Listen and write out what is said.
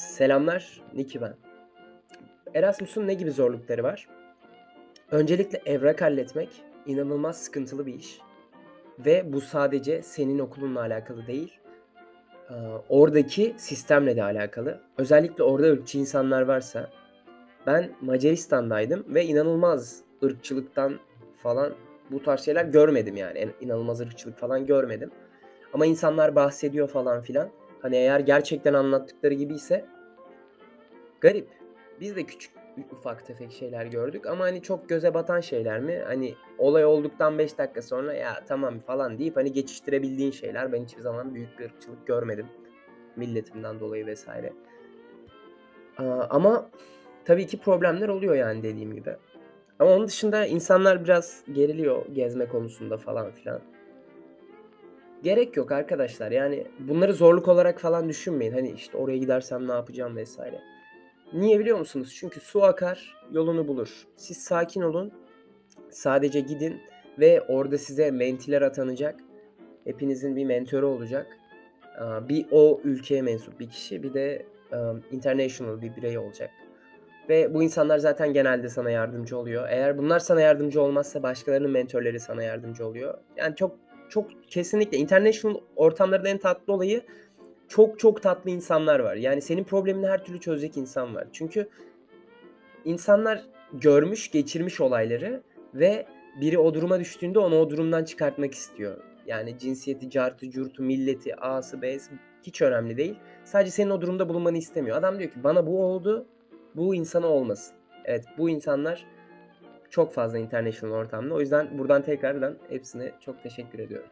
Selamlar, Niki ben. Erasmus'un ne gibi zorlukları var? Öncelikle evrak halletmek inanılmaz sıkıntılı bir iş. Ve bu sadece senin okulunla alakalı değil. Eee, oradaki sistemle de alakalı. Özellikle orada ırkçı insanlar varsa. Ben Macaristan'daydım ve inanılmaz ırkçılıktan falan bu tarz şeyler görmedim yani. İnanılmaz ırkçılık falan görmedim. Ama insanlar bahsediyor falan filan. Hani eğer gerçekten anlattıkları gibiyse garip. Biz de küçük ufak tefek şeyler gördük ama hani çok göze batan şeyler mi? Hani olay olduktan 5 dakika sonra ya tamam falan deyip hani geçiştirebildiğin şeyler. Ben hiçbir zaman büyük bir ırkçılık görmedim. Milletimden dolayı vesaire. Ama tabii ki problemler oluyor yani dediğim gibi. Ama onun dışında insanlar biraz geriliyor gezme konusunda falan filan. Gerek yok arkadaşlar. Yani bunları zorluk olarak falan düşünmeyin. Hani işte oraya gidersem ne yapacağım vesaire. Niye biliyor musunuz? Çünkü su akar, yolunu bulur. Siz sakin olun. Sadece gidin ve orada size mentiler atanacak. Hepinizin bir mentörü olacak. Bir o ülkeye mensup bir kişi, bir de international bir birey olacak. Ve bu insanlar zaten genelde sana yardımcı oluyor. Eğer bunlar sana yardımcı olmazsa başkalarının mentörleri sana yardımcı oluyor. Yani çok çok kesinlikle international ortamların en tatlı olayı çok çok tatlı insanlar var. Yani senin problemini her türlü çözecek insan var. Çünkü insanlar görmüş, geçirmiş olayları ve biri o duruma düştüğünde onu o durumdan çıkartmak istiyor. Yani cinsiyeti, cartı, curtu, milleti, A'sı, B'si hiç önemli değil. Sadece senin o durumda bulunmanı istemiyor. Adam diyor ki bana bu oldu, bu insana olmasın. Evet bu insanlar çok fazla international ortamda. O yüzden buradan tekrardan hepsine çok teşekkür ediyorum.